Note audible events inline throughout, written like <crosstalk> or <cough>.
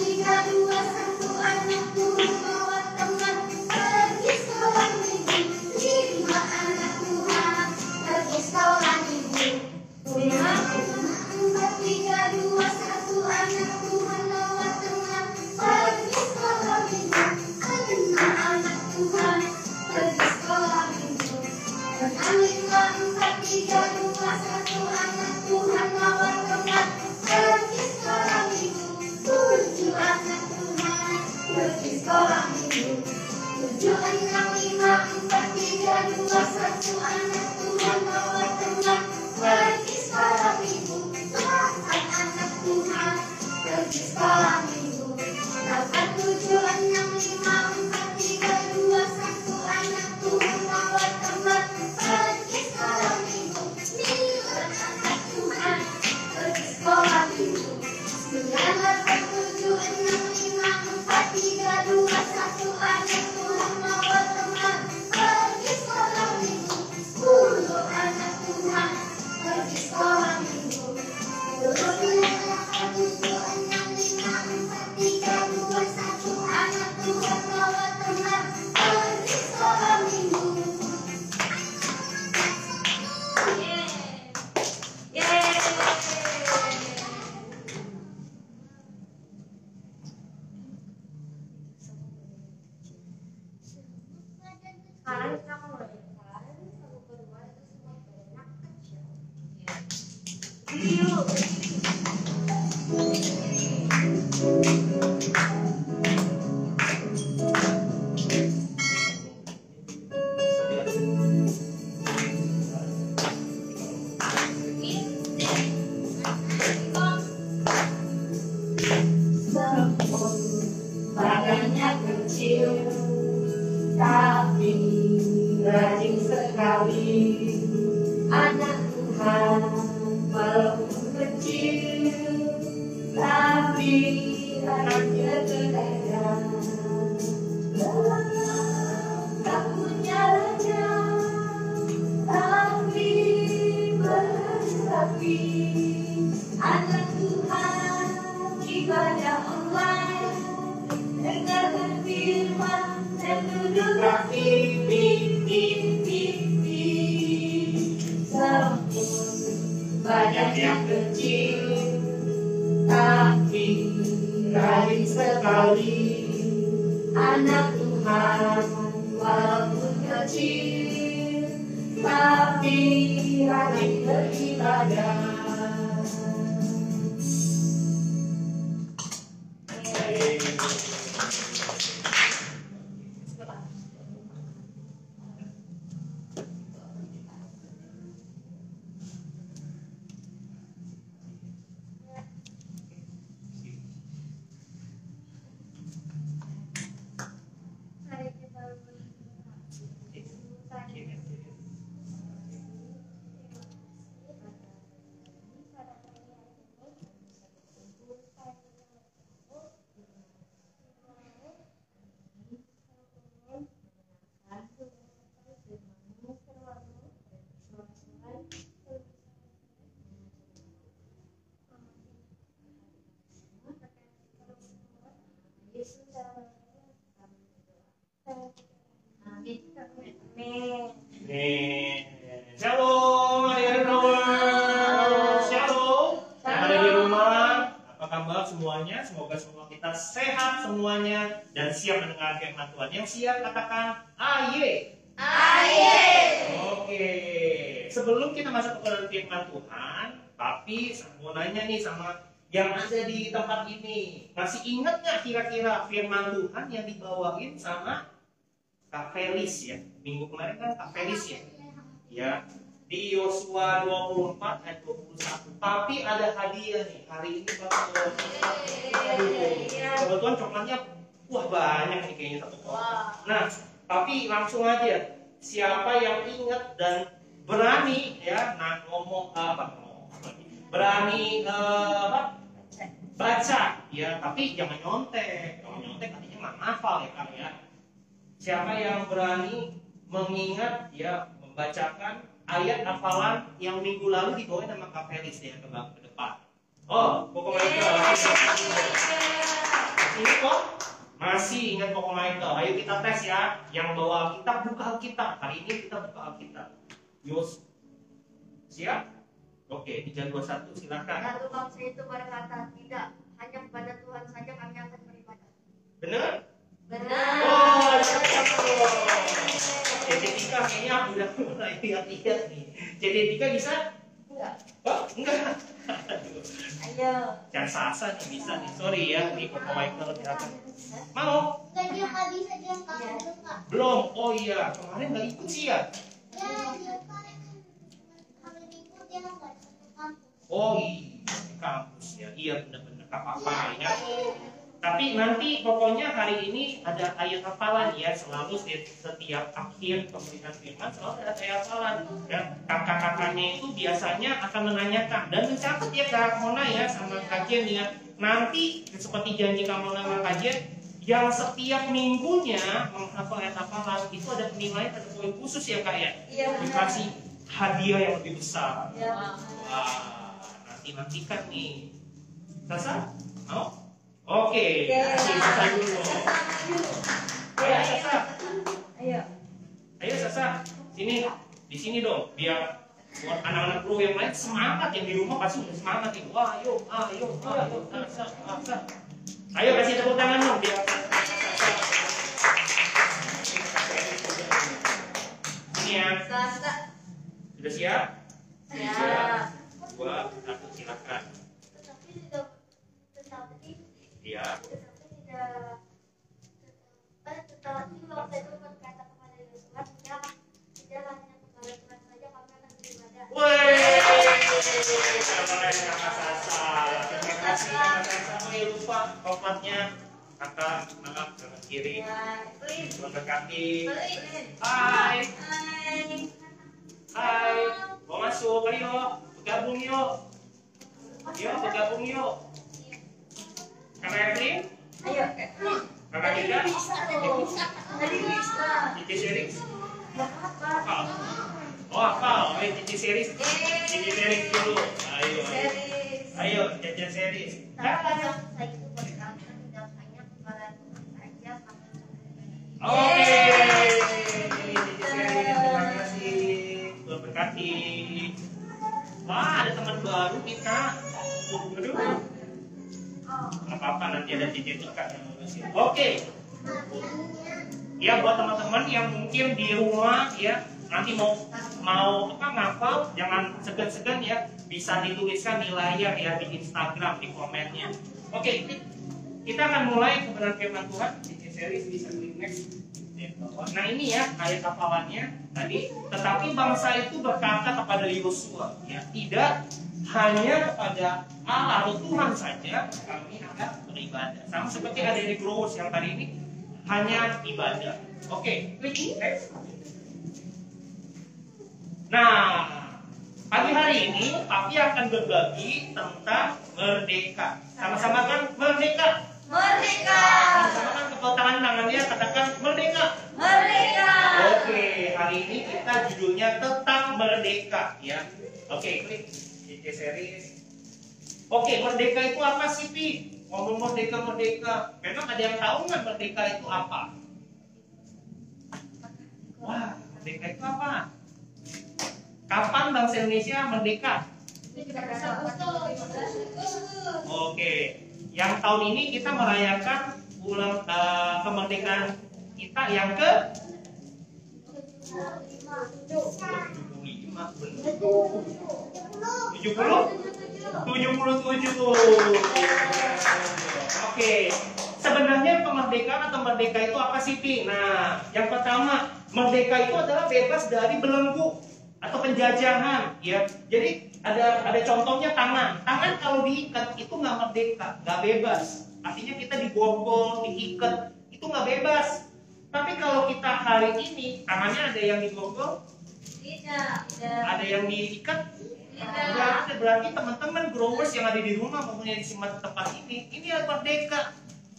Happy, happy. Tuhan. Yang siap katakan aye. Oke. Sebelum kita masuk ke dalam firman Tuhan, tapi mau nanya nih sama yang ada di tempat ini. Masih ingat nggak kira-kira firman Tuhan yang dibawain sama Kak Felis ya? Minggu kemarin kan Kak Felis ya? Ya, di Yosua 24 ayat 21. Tapi ada hadiah nih. Hari ini bakal Aduh, kebetulan coklatnya wah banyak nih kayaknya satu kotak. Nah, tapi langsung aja. Siapa yang ingat dan berani ya nah ngomong apa ngomong berani eh, apa baca ya tapi jangan nyontek kalau nyontek artinya nggak hafal ya kak ya siapa yang berani mengingat ya membacakan ayat hafalan yang minggu lalu dibawain sama Kak Felis ya ke, depan. Oh, Michael. Ini kok masih ingat Koko Michael. Ayo kita tes ya. Yang bawa Alkitab buka Alkitab. Hari ini kita buka Alkitab. Yos. Siap? Oke, 321 silakan. Lalu bangsa itu berkata, tidak, hanya kepada Tuhan saja kami akan beribadah. Benar? Benar. Oh, betul. Jadi Tika kayaknya udah mulai lihat-lihat nih. Jadi Tika bisa? Enggak. Oh, enggak. Ayo. Yang Sasa nih bisa nih. Sorry ya, nih Koko Michael silakan. Mau? Nggak dia nggak bisa dia nggak Iya. mau kak. Belum. Oh iya, kemarin nggak ikut sih ya. Ya dia kan hari minggu dia nggak satu kampus. Oh iya, di kampus ya. Iya benar-benar nggak apa-apa ya. Tapi nanti pokoknya hari ini ada ayat hafalan ya selalu setiap, akhir pemberitaan firman selalu ada ayat hafalan ya kakak-kakaknya itu biasanya akan menanyakan dan mencatat ya kak Mona ya sama kajian ya nanti seperti janji kamu sama kajian yang setiap minggunya menghafal ayat hafalan itu ada penilaian ada poin khusus ya kak ya Iya dikasih hadiah yang lebih besar Iya. Wah, nanti nantikan nih. Sasa, mau? Oke, kasih Sasa dulu. Ayo Sasa, Ayo. ayo Sasa, sini, di sini dong, biar buat anak-anak bro yang lain semangat yang di rumah pasti udah semangat nih. Wah, ayo, ayo, ayo, Sasa, Sasa. Ayo kasih tepuk tangan dong biar Ini ya, Sasa. sudah siap? Ya. Dua, satu, silakan. Tetapi tidak Iya. tetapi waktu itu berkata kepada Yosua tidak tidak hanya kepada Tuhan saja kami akan beribadah. Woi, keren kakak Sasa. Terima kasih kakak Sasa. Oh lupa kakak kanan kiri. Please. Hai, Hai. hai. Mau masuk, ayo. Bergabung yuk. Yuk, bergabung yuk. Kakak Evelyn, Ayo. kakak. Cici Series. Hafal. Oh, hafal. Ayo Cici Series. Cici Series dulu. Ayo. Ayo, Series. Oke, Cici Series, terima kasih. Tuhan berkati. Wah, ada teman baru kita. Aduh. Apa-apa, nanti ada Cici Tika yang ngurusin. Oke, ya buat teman-teman yang mungkin di rumah ya nanti mau mau apa ngapal jangan segan-segan ya. Bisa dituliskan di layar ya di Instagram di komennya. Oke kita akan mulai kebenaran firman Tuhan. Di series klik next. Nah ini ya ayat hafalannya tadi. Tetapi bangsa itu berkata kepada Yosua ya tidak hanya kepada Allah atau Tuhan saja kami akan beribadah sama seperti ada di Growers yang tadi ini hanya ibadah. Oke, klik next. Nah, pagi hari ini Papi akan berbagi tentang merdeka. Sama-sama kan merdeka. Merdeka. Sama-sama kan tepuk tangan tangannya katakan merdeka. Merdeka. Oke, hari ini kita judulnya tentang merdeka ya. Oke, klik CC series. Oke, merdeka itu apa sih, Pi? Ngomong merdeka merdeka. Memang ada yang tahu nggak merdeka itu apa? Wah, merdeka itu apa? Kapan bangsa Indonesia merdeka? Oke, yang tahun ini kita merayakan ulang eh, kemerdekaan kita yang ke 75 bener. 70 77 Oke Sebenarnya kemerdekaan atau merdeka itu apa sih Pi? Nah yang pertama Merdeka itu adalah bebas dari belenggu Atau penjajahan ya. Jadi ada ada contohnya tangan. Tangan kalau diikat itu nggak merdeka nggak bebas. Artinya kita diborgol, diikat Itu nggak bebas. Tapi kalau kita hari ini Tangannya ada yang diborgol Tidak. Ada yang diikat? Tidak. Berarti, berarti teman-teman growers yang ada di rumah maupun yang di tempat ini, ini adalah merdeka.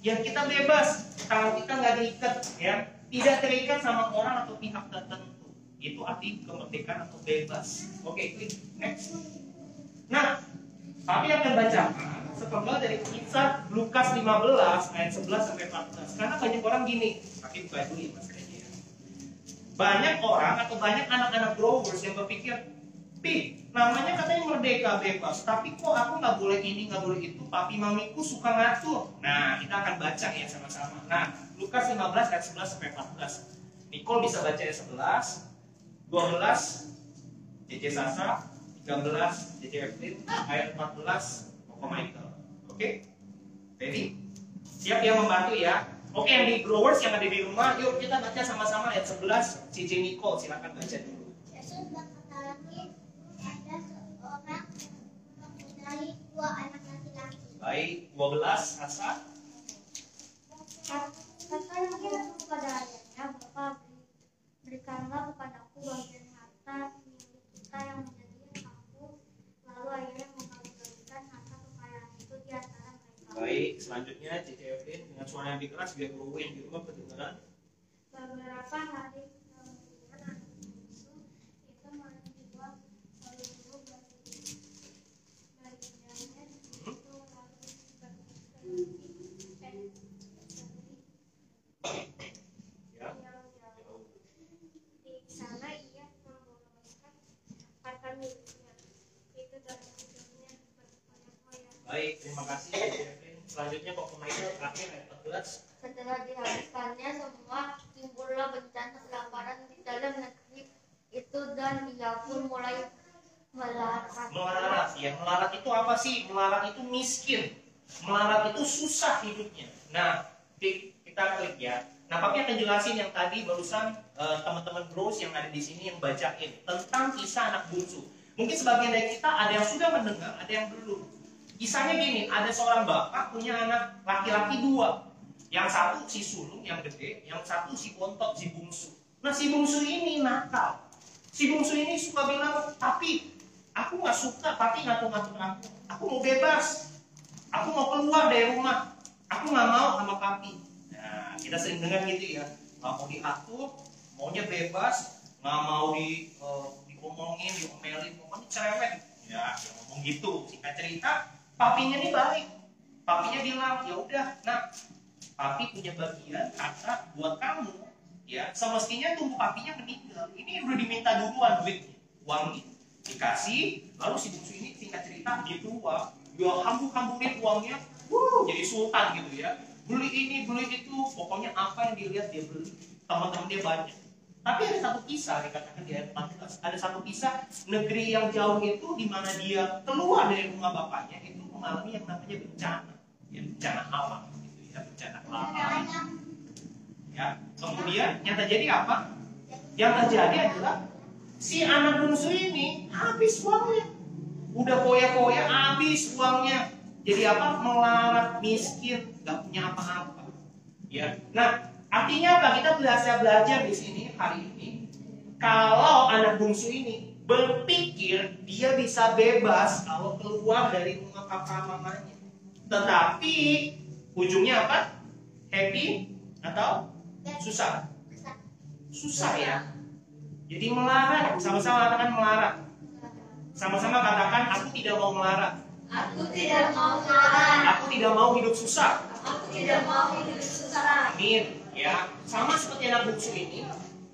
Yang kita bebas, tangan kita nggak diikat, ya, tidak terikat sama orang atau pihak tertentu. Itu arti kemerdekaan atau bebas. Oke, klik next. Nah, kami akan bacakan sepenggal dari kisah Lukas 15 ayat 11 sampai 14. Karena banyak orang gini, tapi buka dulu ya mas ya. Banyak orang atau banyak anak-anak growers yang berpikir, Pi, namanya katanya merdeka bebas, tapi kok aku nggak boleh ini, nggak boleh itu, papi mamiku suka ngatur. Nah, kita akan baca ya sama-sama. Nah, Lukas 15 ayat 11 sampai 14. Nicole bisa baca ayat 11, 12, JJ Sasa, 13, JJ Evelyn, ayat 14, Koko Michael. Oke? Ready? Siap yang membantu ya? Oke, yang di growers yang ada di rumah, yuk kita baca sama-sama ayat 11, JJ Nicole, silakan baca dulu. Yesus berkata lagi, ada seorang mempunyai dua anak laki-laki. Baik, 12, Asa. Kata lagi langsung kepada ayahnya, Bapak beri, berikanlah kepadaku bagian harta milik kita yang menjadi aku. Lalu ayahnya membagi-bagikan harta kekayaan itu di antara mereka. Baik, selanjutnya Evelyn dengan suara yang keras biar growing di rumah kedengaran. Beberapa hari kemudian anak bungsu itu menjual seluruh bagiannya itu lalu berpergi Ya. yang jauh. Di sana ia memboroskan harta miliknya itu dalam hidupnya berfoya-foya. Baik, terima kasih. Selanjutnya Koko Michael terakhir ayat 14. Setelah dihabiskannya semua, timbullah bencana kelaparan di dalam negeri itu dan dia pun mulai melarat. Melarat ya, melarat itu apa sih? Melarat itu miskin. Melarat itu susah hidupnya. Nah, kita klik ya. Nah, papi akan jelasin yang tadi barusan eh, teman-teman bros yang ada di sini yang bacain tentang kisah anak bungsu. Mungkin sebagian dari kita ada yang sudah mendengar, ada yang belum. Kisahnya gini, ada seorang bapak punya anak laki-laki dua. Yang satu si sulung yang gede, yang satu si bontot, si bungsu. Nah, si bungsu ini nakal. Si bungsu ini suka bilang, tapi aku nggak suka papi ngatur-ngatur aku. Aku mau bebas. Aku mau keluar dari rumah. Aku nggak mau sama papi. Nah, kita sering dengar gitu ya. Nggak mau diatur, maunya bebas, nggak mau di eh, diomongin, diomelin, pokoknya cerewet. Ya, ngomong gitu. Singkat cerita, papinya ini baik. Papinya bilang, ya udah, nah, papi punya bagian kata buat kamu. Ya, semestinya tunggu papinya meninggal. Ini udah diminta duluan duitnya, uangnya dikasih lalu si bungsu ini singkat cerita keluar. Dia hambur-hamburin uangnya. Wuh, jadi sultan gitu ya. Beli ini beli itu. Pokoknya apa yang dilihat dia beli. Teman-teman dia banyak. Tapi ada satu kisah dikatakan di ayat 14 ada satu kisah negeri yang jauh itu di mana dia keluar dari rumah bapaknya itu mengalami yang namanya bencana. Ya bencana alam gitu ya bencana alam. Ya kemudian yang terjadi apa? Yang terjadi adalah si anak bungsu ini habis uangnya. Udah koya-koya habis uangnya. Jadi apa? Melarat miskin nggak punya apa-apa. Ya. Nah artinya apa? Kita belajar belajar di sini hari ini. Kalau anak bungsu ini berpikir dia bisa bebas kalau keluar dari rumah papa mamanya tetapi ujungnya apa happy atau susah susah ya jadi melarat, sama-sama katakan melarat. Sama-sama katakan aku tidak mau melarat. Aku tidak mau melarat. Aku tidak mau hidup susah. Aku tidak mau hidup susah. Amin. Ya, sama seperti anak bungsu ini,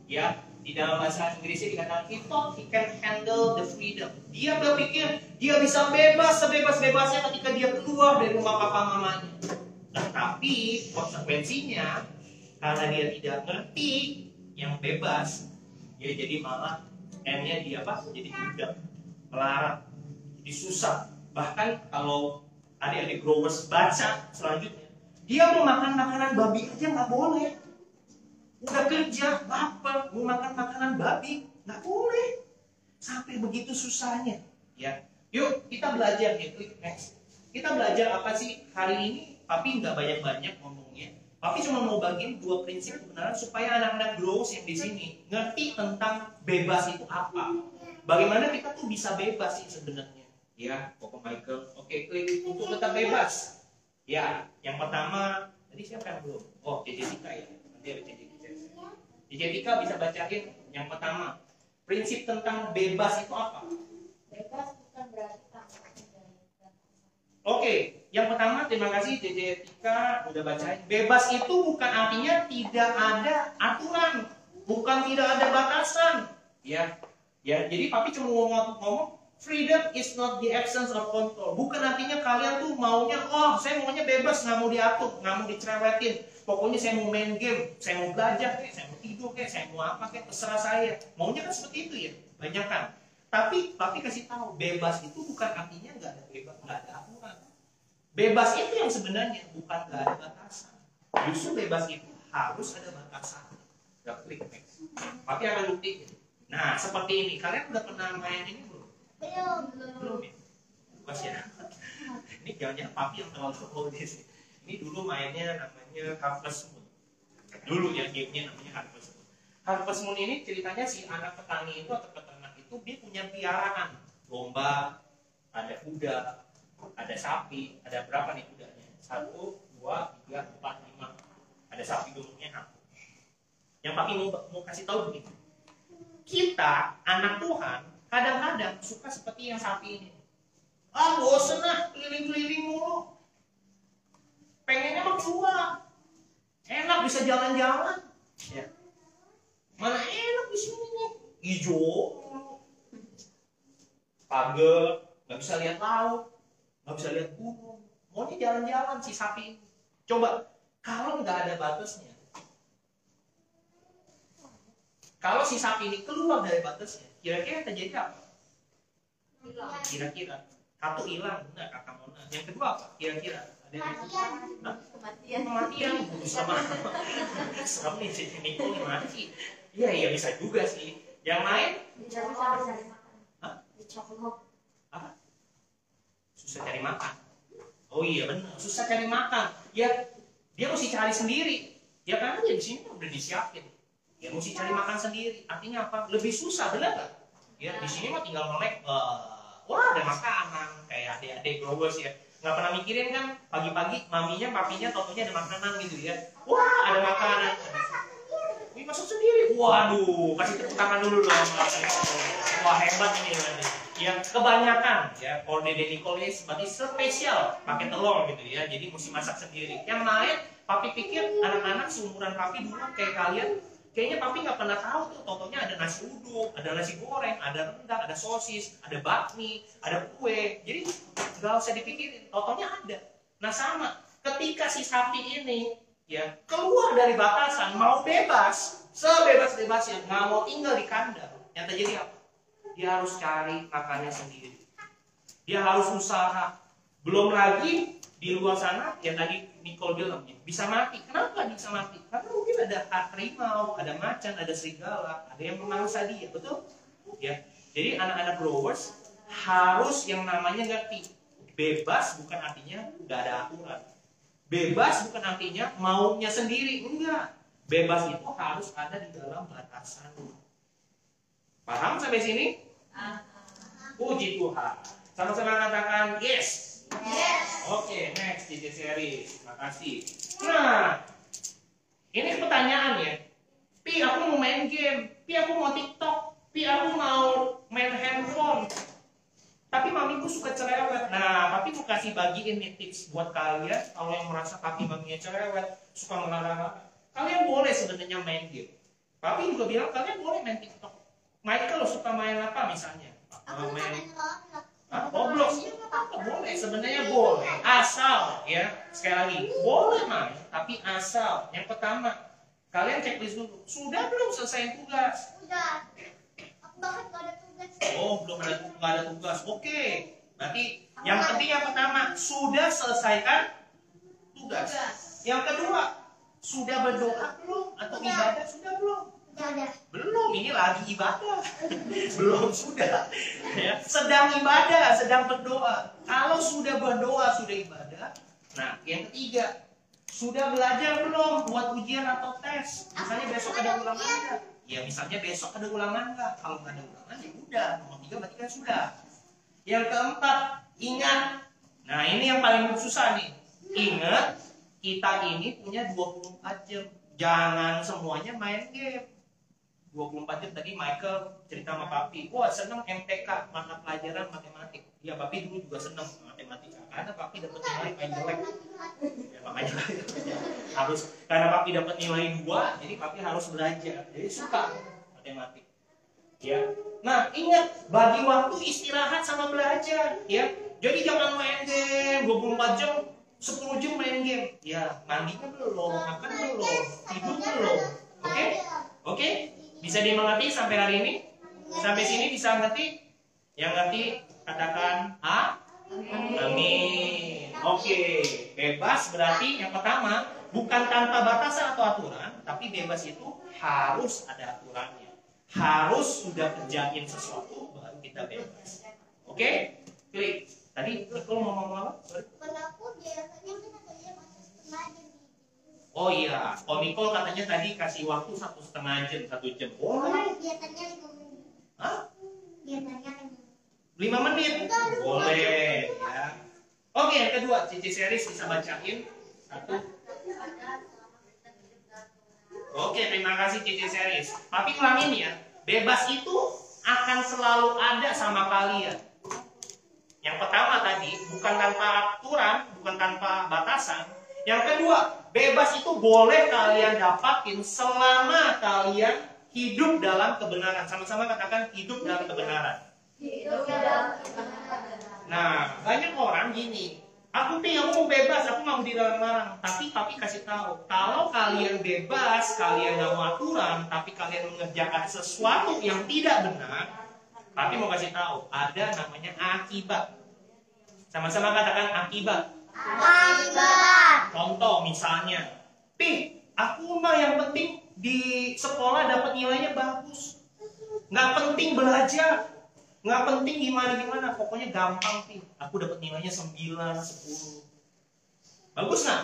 ya di dalam bahasa Inggrisnya dikatakan he thought he can handle the freedom. Dia berpikir dia bisa bebas sebebas-bebasnya ketika dia keluar dari rumah papa mamanya. Tetapi konsekuensinya karena dia tidak ngerti yang bebas, dia jadi malah endnya dia apa? Jadi budak, melarat, jadi susah. Bahkan kalau adik-adik growers baca selanjutnya, dia mau makan makanan babi aja nggak boleh. Udah kerja, lapar, mau makan makanan babi nggak boleh. Sampai begitu susahnya, ya. Yuk kita belajar ya, klik next. Kita belajar apa sih hari ini? Tapi nggak banyak-banyak ngomongnya. Tapi cuma mau bagiin dua prinsip kebenaran supaya anak-anak growers yang di sini ngerti tentang bebas itu apa. Bagaimana kita tuh bisa bebas sih sebenarnya. Ya, Koko Michael. Oke, klik untuk tetap bebas. Ya, yang pertama, tadi siapa yang belum? Oh, JJ Tika ya. Nanti ada JJ Tika bisa bacain yang pertama. Prinsip tentang bebas itu apa? Bebas bukan berarti tanpa. Oke, yang pertama terima kasih JJ Tika udah bacain. Bebas itu bukan artinya tidak ada aturan, bukan tidak ada batasan. Ya, Ya, jadi papi cuma ngomong, ngomong freedom is not the absence of control. Bukan artinya kalian tuh maunya, oh saya maunya bebas, nggak mau diatur, nggak mau dicerewetin. Pokoknya saya mau main game, saya mau belajar, kayak, saya mau tidur, kayak, saya mau apa, kayak terserah saya. Maunya kan seperti itu ya, banyak kan. Tapi papi kasih tahu, bebas itu bukan artinya nggak ada bebas, nggak ada aturan. Bebas itu yang sebenarnya bukan nggak ada batasan. Justru bebas itu harus ada batasan. Gak klik next. Papi akan buktiin. Nah, seperti ini. Kalian udah pernah main ini belum? Belum. Belum ya? Pas ya. <laughs> ini jangan-jangan papi yang terlalu old sih. Ini dulu mainnya namanya Harvest Moon. Dulu ya gamenya namanya Harvest Moon. Harvest Moon ini ceritanya si anak petani itu atau peternak itu dia punya piaraan. Domba, ada kuda, ada sapi, ada berapa nih kudanya? Satu, dua, tiga, empat, lima. Ada sapi gemuknya satu. Yang papi mau, mau kasih tahu begini kita anak Tuhan kadang-kadang suka seperti yang sapi ini. Ah bosen lah keliling-keliling mulu. Pengennya mah keluar. Enak bisa jalan-jalan. Ya. Mana enak di sini nih. Hijau. Pagel. Nggak bisa lihat laut. Nggak bisa lihat gunung. Maunya jalan-jalan si sapi ini. Coba kalau nggak ada batasnya, kalau si sapi ini keluar dari batasnya, kira-kira terjadi apa? Kira-kira satu hilang, benar kata Mona. Yang kedua apa? Kira-kira Hah? Kematian. kematian sama serem nih si Niko nih mati. Iya iya bisa juga sih. Yang lain? Susah cari makan. Oh iya benar, susah cari makan. Ya dia mesti cari sendiri. Ya karena di sini udah disiapin. Ya mesti cari makan sendiri. Artinya apa? Lebih susah, benar nggak? Ya di sini mah tinggal melek. eh, wah ada makanan kayak adik-adik growers ya. Nggak pernah mikirin kan pagi-pagi maminya, papinya, totonya ada makanan gitu ya. Wah ada makanan. Wih masuk sendiri. Waduh, kasih tepuk tangan dulu dong. Wah hebat ini berarti. Yang kebanyakan ya, kalau Dede Nicole ini berarti spesial pakai telur gitu ya. Jadi mesti masak sendiri. Yang lain, papi pikir anak-anak seumuran papi dulu kayak kalian Kayaknya papi nggak pernah tahu tuh, totonya ada nasi uduk, ada nasi goreng, ada rendang, ada sosis, ada bakmi, ada kue. Jadi nggak usah dipikirin, totonya ada. Nah sama, ketika si sapi ini ya keluar dari batasan, mau bebas, sebebas-bebasnya, nggak mau tinggal di kandang, yang terjadi apa? Dia harus cari makannya sendiri. Dia harus usaha. Belum lagi di luar sana yang tadi Nicole bilang bisa mati. Kenapa bisa mati? Karena mungkin ada harimau, ada macan, ada serigala, ada yang memangsa dia, betul? Ya. Jadi anak-anak growers harus yang namanya ngerti bebas bukan artinya nggak ada aturan. Bebas bukan artinya maunya sendiri, enggak. Bebas itu harus ada di dalam batasan. Paham sampai sini? Puji Tuhan. Sama-sama katakan yes. Yes. Oke, next DJ series. Terima kasih. Nah, ini pertanyaan ya. Pi, aku mau main game. Pi, aku mau TikTok. Pi, aku mau main handphone. Tapi mamiku suka cerewet. Nah, papi mau kasih bagiin nih tips buat kalian kalau yang merasa papi maminya cerewet, suka melarang Kalian boleh sebenarnya main game. Papi juga bilang kalian boleh main TikTok. Michael suka main apa misalnya? Aku main main Ah, Roblox iya apa-apa boleh sebenarnya boleh. Asal ya. Sekali lagi boleh main tapi asal. Yang pertama kalian checklist dulu. Sudah belum selesai tugas? Udah. Aku bahkan gak ada tugas. oh belum ada nggak ada tugas. Oke. Berarti yang penting yang pertama sudah selesaikan tugas. Yang kedua sudah berdoa belum? Atau ibadah sudah belum Udah belum ini lagi ibadah. <laughs> Belum sudah. Ya sedang ibadah sedang berdoa. Kalau sudah berdoa sudah ibadah. Nah yang ketiga sudah belajar belum buat ujian atau tes? Misalnya besok ada ulangan nggak? Ya misalnya besok ada ulangan nggak? Kalau nggak ada ulangan ya udah. Nomor tiga berarti kan sudah. Yang keempat ingat. Nah ini yang paling susah nih. Ingat kita ini punya 24 jam. Jangan semuanya main game 24 jam tadi Michael cerita sama papi wah seneng MTK mata pelajaran matematik ya papi dulu juga seneng matematika karena papi dapat nilai paling jelek ya, makanya <laughs> harus karena papi dapat nilai dua jadi papi harus belajar jadi suka matematik ya Nah, ingat bagi waktu istirahat sama belajar, ya. Jadi jangan main game 24 jam, 10 jam main game. Ya, mandinya belum, makan belum, tidur belum. Oke? Oke? Bisa dimengerti sampai hari ini? Sampai sini bisa ngerti? Yang ngerti katakan A. Amin. Oke, bebas berarti yang pertama bukan tanpa batasan atau aturan, tapi bebas itu harus ada aturannya. Harus sudah kerjain sesuatu baru kita bebas. Oke? Klik. Tadi Nicole mau ngomong apa? Sorry. Kalau biasanya kan ada yang masuk setengah jam Oh iya, Om Nicole katanya tadi kasih waktu satu setengah jam, satu jam. Boleh. Biasanya lima menit. Hah? Biasanya lima menit. Lima menit? Boleh. Ya. Oke, yang kedua, Cici Series bisa bacain. Satu. Oke, terima kasih Cici Series. Tapi ulangin ya, bebas itu akan selalu ada sama kalian. Yang pertama tadi, bukan tanpa aturan, bukan tanpa batasan. Yang kedua, bebas itu boleh kalian dapatin selama kalian hidup dalam kebenaran. Sama-sama katakan hidup dalam kebenaran. Nah, banyak orang gini. Aku nih, aku mau bebas, aku nggak mau dilarang-larang. Tapi papi kasih tahu, kalau kalian bebas, kalian nggak mau aturan, tapi kalian mengerjakan sesuatu yang tidak benar, tapi mau kasih tahu, ada namanya akibat. Sama-sama katakan akibat. Contoh misalnya, Pi, aku mah yang penting di sekolah dapat nilainya bagus. Nggak penting belajar. Nggak penting gimana-gimana. Pokoknya gampang, Pi. Aku dapat nilainya 9, 10. Bagus nggak?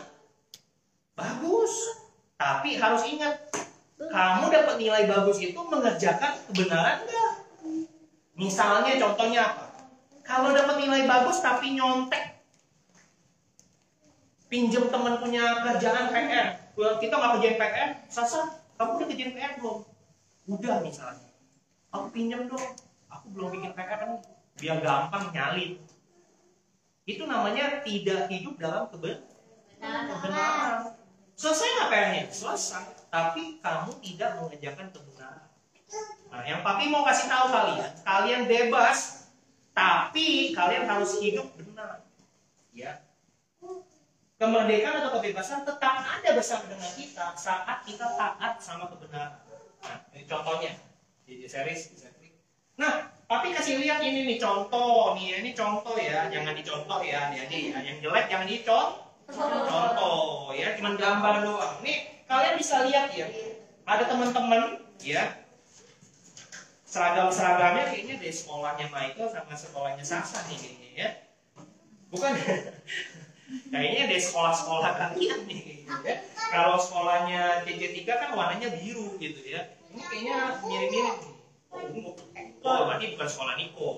Bagus. Tapi harus ingat, kamu dapat nilai bagus itu mengerjakan kebenaran nggak? Misalnya contohnya apa? Kalau dapat nilai bagus tapi nyontek, pinjem teman punya kerjaan PR kita nggak kerjain PR Sasa kamu udah kerjain PR belum? Udah misalnya. Aku pinjam dong. Aku belum bikin PR nih. Biar gampang nyalin. Itu namanya tidak hidup dalam keben kebenaran. selesai nggak PR-nya selesai. Tapi kamu tidak mengerjakan kebenaran. Nah yang papi mau kasih tahu kalian kalian bebas tapi kalian harus hidup benar. Ya kemerdekaan atau kebebasan tetap ada bersama dengan kita saat kita taat sama kebenaran. Nah, ini contohnya di series bisa klik. Nah, tapi kasih lihat ini nih contoh nih, ini contoh ya, jangan dicontoh ya, jadi ya. yang jelek jangan dicontoh. Contoh ya, cuman gambar doang. Nih kalian bisa lihat ya, ada teman-teman ya seragam-seragamnya kayaknya dari sekolahnya Michael sama sekolahnya Sasa nih kayaknya ya. Bukan <laughs> kayaknya di sekolah-sekolah kalian nih ya. kalau sekolahnya CC3 kan warnanya biru gitu ya. Ini kayaknya mirip-mirip oh ungu oh berarti bukan sekolah Niko.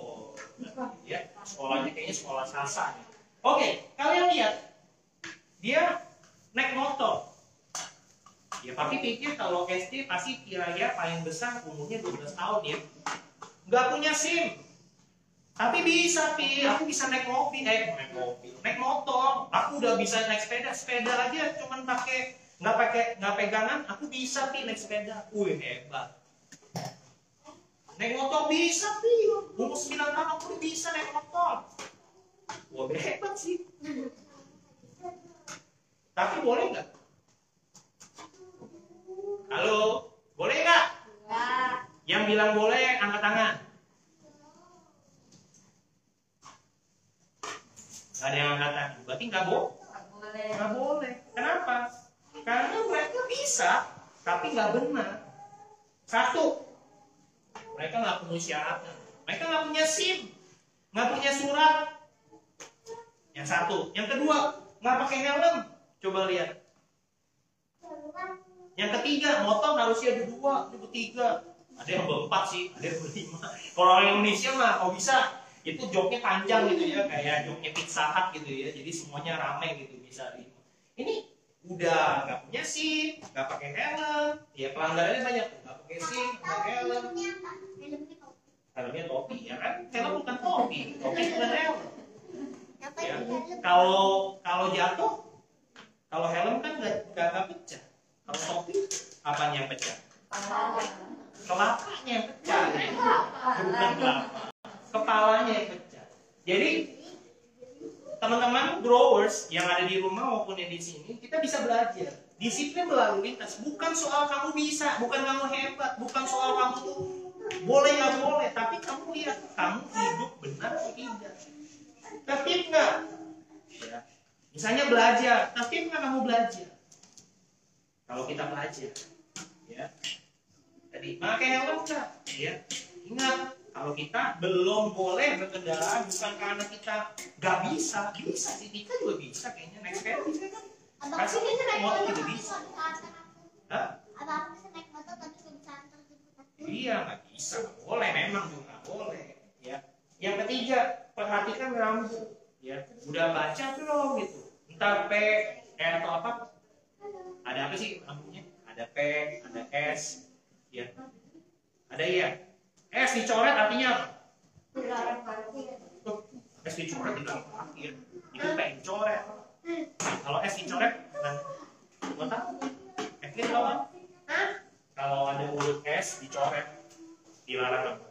Ya sekolahnya kayaknya sekolah Sasa oke kalian lihat. Dia naik motor. Ya tapi pikir kalau SD pasti kira-kira paling besar umurnya 12 tahun ya. Nggak punya SIM tapi bisa, Pi. Aku bisa naik mobil, eh naik mobil, naik motor. Aku udah bisa naik sepeda, sepeda aja cuman pakai nggak pakai nggak pegangan. Aku bisa, Pi, naik sepeda. Wih hebat. Naik motor bisa, Pi. Umur 9 tahun aku udah bisa naik motor. Wah hebat sih. Tapi boleh nggak? Halo, boleh nggak? Yang bilang boleh, angkat tangan. Ada yang angkat tangan. Berarti nggak boleh. Nggak boleh. Kenapa? Karena mereka bisa, tapi nggak benar. Satu, mereka nggak punya syaratnya. Mereka nggak punya SIM, nggak punya surat. Yang satu. Yang kedua, nggak pakai helm. Coba lihat. Yang ketiga, motor harusnya ada dua, ada bertiga. Ada yang berempat sih, ada yang berlima. Kalau orang Indonesia mah, kalau bisa itu joknya panjang gitu ya kayak joknya pizza hut gitu ya. Jadi semuanya rame gitu bisa ini udah nggak punya SIM nggak pakai helm. Ya pelanggarannya banyak. Nggak pakai SIM nggak pakai helm. helmnya topi. Ya kan? Helm bukan topi topi bukan helm. Ya. kalau kalau jatuh kalau helm kan nggak nggak pecah. Kalau topi apanya yang pecah? Kelapanya yang pecah. Ada berapa? Kepalanya yang pecah. Jadi teman-teman growers yang ada di rumah maupun yang di sini, kita bisa belajar. Disiplin berlalu lintas, bukan soal kamu bisa, bukan kamu hebat, bukan soal kamu tuh boleh nggak boleh, tapi kamu lihat kamu hidup benar atau tidak. Tertib nggak? Ya. Misalnya belajar, tertib nggak kamu belajar? Kalau kita belajar, ya. Tadi pakai helm nggak? Ya. Ingat, kalau kita belum boleh berkendara bukan karena kita nggak bisa, bisa sih kita juga bisa kayaknya naik sepeda bisa kan? Abang bisa naik motor juga bisa. Hah? Abang aku bisa naik motor tapi nggak bisa antar. Iya nggak bisa, nggak boleh memang tuh nggak boleh. Ya. Yang ketiga perhatikan rambu. Ya, udah baca belum gitu? Entar P, E atau apa? Ada apa sih rambunya? Ada P, ada S, ya. Ada ya. S dicoret artinya apa? S dicoret tidak parkir. Itu P dicoret. Kalau S dicoret, apa? Evelyn tahu? Hah? Kalau ada huruf S dicoret, dilarang apa?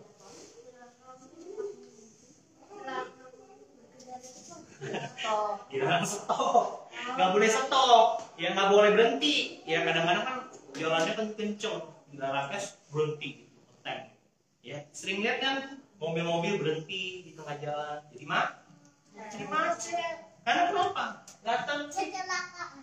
Dilarang stop nggak boleh stop ya nggak boleh berhenti ya kadang-kadang kan jalannya kan kenceng dilarang es berhenti gitu ya sering lihat kan mobil-mobil berhenti di tengah jalan jadi mah jadi macet karena kenapa datang Kecelakaan.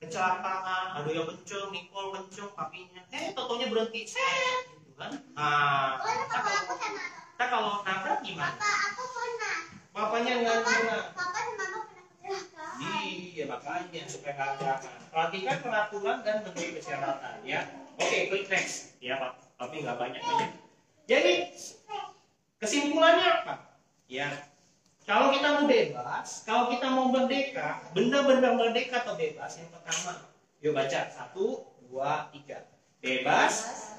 kecelakaan ada yang kenceng nikol kenceng papinya eh totonya berhenti set gitu kan nah Oh, kita aku sama kita kalau nabrak gimana papa aku pernah. papanya nggak Papa, gimana papa dan mama pernah kecelakaan. Iya makanya supaya nggak kecelakaan. Perhatikan peraturan dan menteri kesehatan ya. Oke, klik next ya pak. Tapi nggak banyak banyak. Jadi kesimpulannya apa? Ya, kalau kita mau bebas, kalau kita mau merdeka, benar-benar merdeka atau bebas yang pertama, yuk baca satu, dua, tiga. Bebas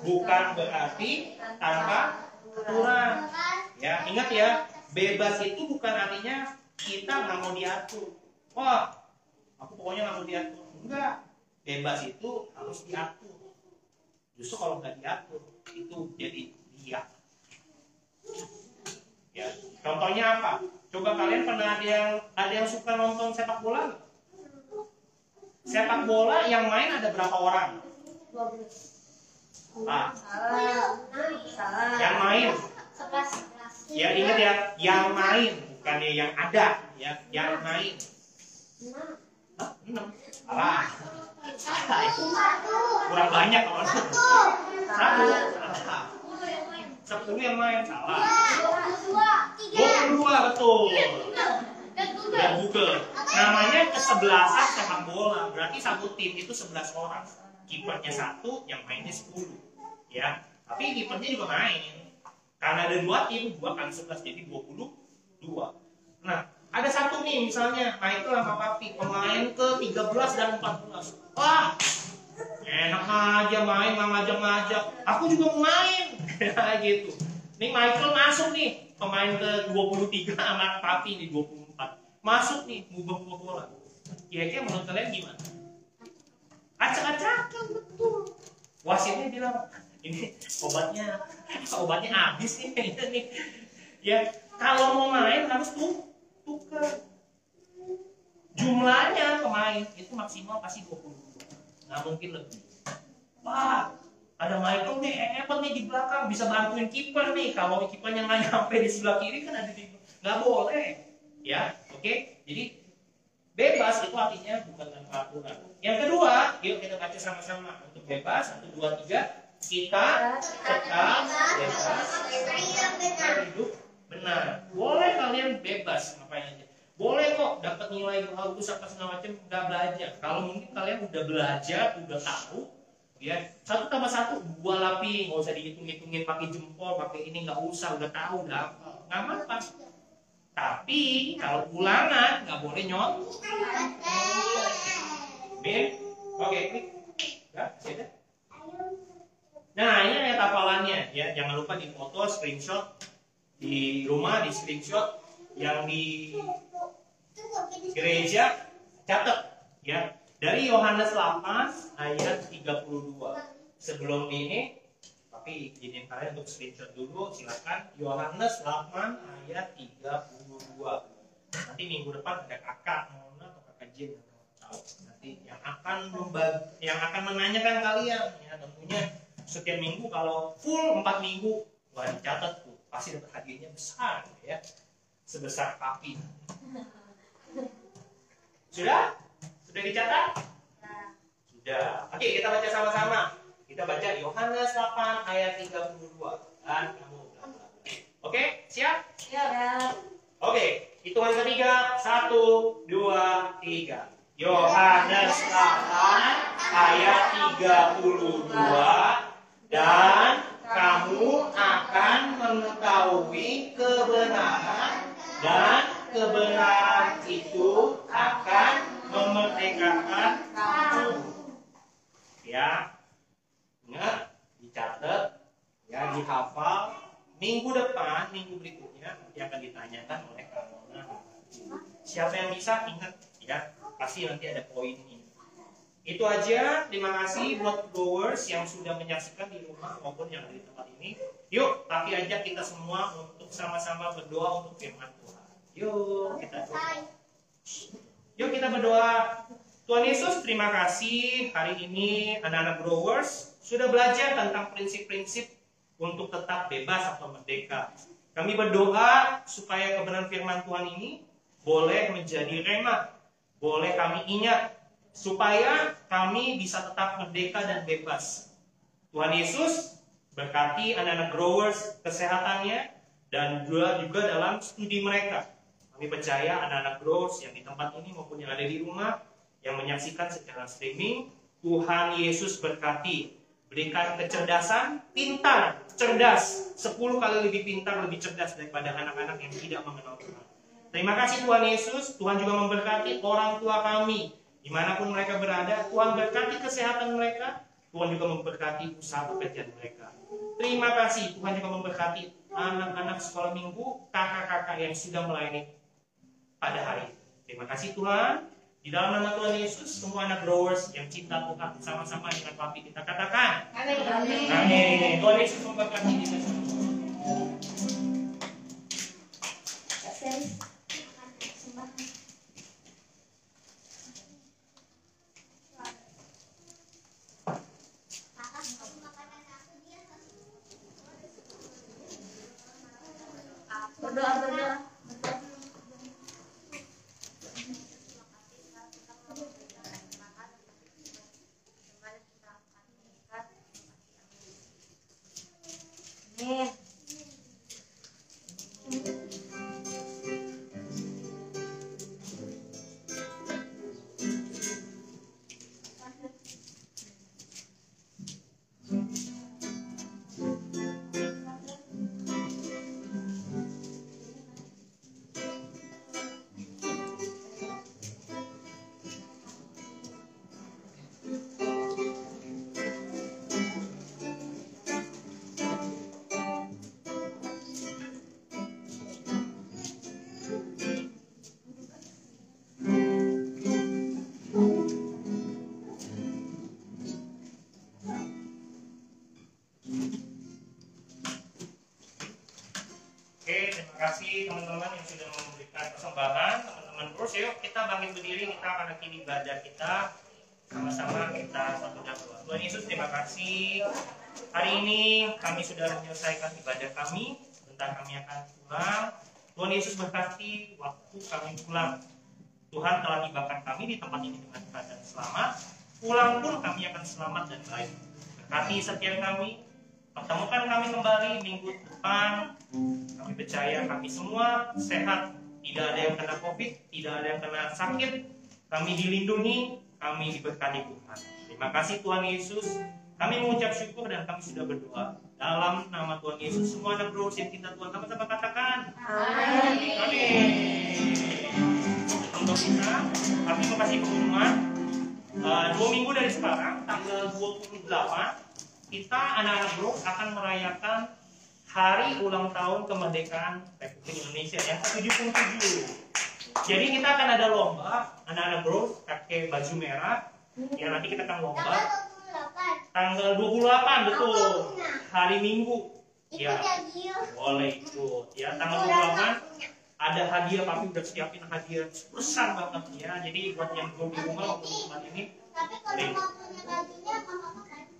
bukan berarti tanpa aturan. Ya, ingat ya, bebas itu bukan artinya kita nggak mau diatur. Wah, aku pokoknya nggak mau diatur. Enggak, bebas itu harus diatur. Justru kalau nggak diatur, itu jadi dia. Ya, contohnya apa? Coba kalian pernah ada yang ada yang suka nonton sepak bola? Sepak bola yang main ada berapa orang? Ah, Salah. yang main. Ya ingat ya, yang main bukannya yang ada, ya, yang main. Hah? Enam. Salah. Kurang banyak kalau satu. Satu. Sepuluh yang main salah. Dua, tiga. Dua betul. Dan Google. Ya. Namanya kesebelasan sepak bola. Berarti satu tim itu 11 orang. Kipernya satu, yang mainnya 10. Ya. Tapi kipernya juga main. Karena ada dua tim, dua kali 11 jadi 22. Nah, ada satu nih misalnya Michael sama Papi pemain ke 13 dan 14. Wah, enak aja main nggak ngajak-ngajak. Aku juga mau main. <laughs> Ya gitu. Nih Michael masuk nih pemain ke 23 sama Papi di 24. Masuk nih ngubah-ngubah bola. Kira-kira menurut kalian gimana? Acak-acakan betul. Wasitnya bilang ini obatnya obatnya habis nih <laughs> nih. Ya kalau mau main harus tuh tukar. Jumlahnya pemain itu maksimal pasti 22. Nggak mungkin lebih. Wah, ada Michael nih hebat nih di belakang bisa bantuin kiper nih. Kalau kipernya nggak nyampe di sebelah kiri kan ada di nggak boleh. Ya, oke. Jadi bebas itu artinya bukan tanpa aturan. Yang kedua, yuk kita baca sama-sama untuk bebas satu dua tiga kita tetap bebas hidup benar. Boleh kalian bebas ngapain aja. Boleh kok dapat nilai bagus apa segala macam nggak belajar. Kalau mungkin kalian udah belajar, udah tahu, ya satu tambah satu dua lapis, nggak usah dihitung-hitungin pakai jempol, pakai ini nggak usah, udah tahu, udah apa, nggak. Tapi kalau ulangan nggak boleh nyont. Bin, oke, klik. Ya, siapa? Nah, ini ayat hafalannya ya. Jangan lupa di foto, screenshot di rumah, di screenshot yang di gereja catat ya. Dari Yohanes 8 ayat 32. Sebelum ini Papi izinin kalian untuk screenshot dulu, silakan. Yohanes 8 ayat 32. Nanti minggu depan ada kakak Mona atau kakak Jin. Nanti yang akan membagi, yang akan menanyakan kalian ya tentunya setiap minggu kalau full 4 minggu wah dicatat tuh pasti dapat hadiahnya besar ya sebesar papi sudah? Sudah dicatat? Sudah. Oke kita baca sama-sama. Kita baca Yohanes 8 ayat 32 dan kamu oke siap? Ya. Oke, hitungan ketiga. Satu, dua, tiga. Yohanes 8 ayat 32 dan kamu akan mengetahui kebenaran dan kebenaran itu akan memerdekakan kamu. Ya, ingat, dicatat, ya dihafal. Minggu depan, minggu berikutnya nanti akan ditanyakan oleh Mona. Siapa yang bisa ingat ya, pasti nanti ada poin ini. Itu aja. Terima kasih buat growers yang sudah menyaksikan di rumah maupun yang ada di tempat ini. Yuk, tapi ajak kita semua untuk sama-sama berdoa untuk firman Tuhan. Yuk, kita doa. Yuk kita berdoa. Tuhan Yesus, terima kasih hari ini anak-anak growers sudah belajar tentang prinsip-prinsip untuk tetap bebas atau merdeka. Kami berdoa supaya kebenaran firman Tuhan ini boleh menjadi remah, boleh kami ingat supaya kami bisa tetap merdeka dan bebas. Tuhan Yesus berkati anak-anak growers kesehatannya dan juga juga dalam studi mereka. Kami percaya anak-anak growers yang di tempat ini maupun yang ada di rumah yang menyaksikan secara streaming, Tuhan Yesus berkati berikan kecerdasan, pintar, cerdas, 10 kali lebih pintar, lebih cerdas daripada anak-anak yang tidak mengenal Tuhan. Terima kasih Tuhan Yesus, Tuhan juga memberkati orang tua kami, di mana pun mereka berada, Tuhan berkati kesehatan mereka, Tuhan juga memberkati usaha pekerjaan mereka. Terima kasih Tuhan juga memberkati anak-anak sekolah minggu, kakak-kakak yang sudah melayani pada hari ini. Terima kasih Tuhan. Di dalam nama Tuhan Yesus, semua anak growers yang cinta Tuhan sama-sama dengan papi kita katakan. Amin. Amin. Tuhan Yesus memberkati kita semua. Kasih teman-teman yang sudah memberikan persembahan. Teman-teman terus yuk kita bangkit berdiri, kita akan akhiri ibadah kita. Sama-sama kita satu dan dua. Tuhan Yesus terima kasih. Hari ini kami sudah menyelesaikan ibadah kami. Sebentar kami akan pulang. Tuhan Yesus berkati waktu kami pulang. Tuhan telah tibakan kami di tempat ini dengan keadaan selamat. Pulang pun kami akan selamat dan baik. Berkati setiap kami. Pertemukan kami kembali minggu depan. Percaya kami semua sehat. Tidak ada yang kena COVID, tidak ada yang kena sakit. Kami dilindungi, kami diberkati Tuhan. Terima kasih Tuhan Yesus. Kami mengucap syukur dan kami sudah berdoa. Dalam nama Tuhan Yesus, semua anak yang kita Tuhan sama-sama katakan. Amin. Amin. Untuk kita, kami mau kasih pengumuman. Eh, dua minggu dari sekarang, tanggal 28, kita anak-anak bro akan merayakan hari ulang tahun kemerdekaan Republik Indonesia yang ke-77. Jadi kita akan ada lomba, anak-anak bro pakai baju merah, ya nanti kita akan lomba. Tanggal 28. Tanggal 28 betul. Hari Minggu. Ya, ya boleh ikut. Ya, tanggal Udah 28 punya. ada hadiah papi udah siapin hadiah besar banget ya. Jadi buat yang belum di rumah waktu teman ini Tapi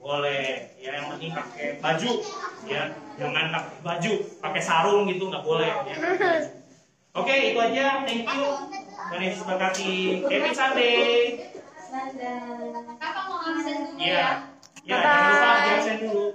boleh ya yang penting pakai baju ya jangan pakai baju pakai sarung gitu nggak boleh ya. Oke itu aja thank you. Dan Yesus berkati happy Sunday. Kakak mau absen dulu ya ya. ya jangan lupa absen dulu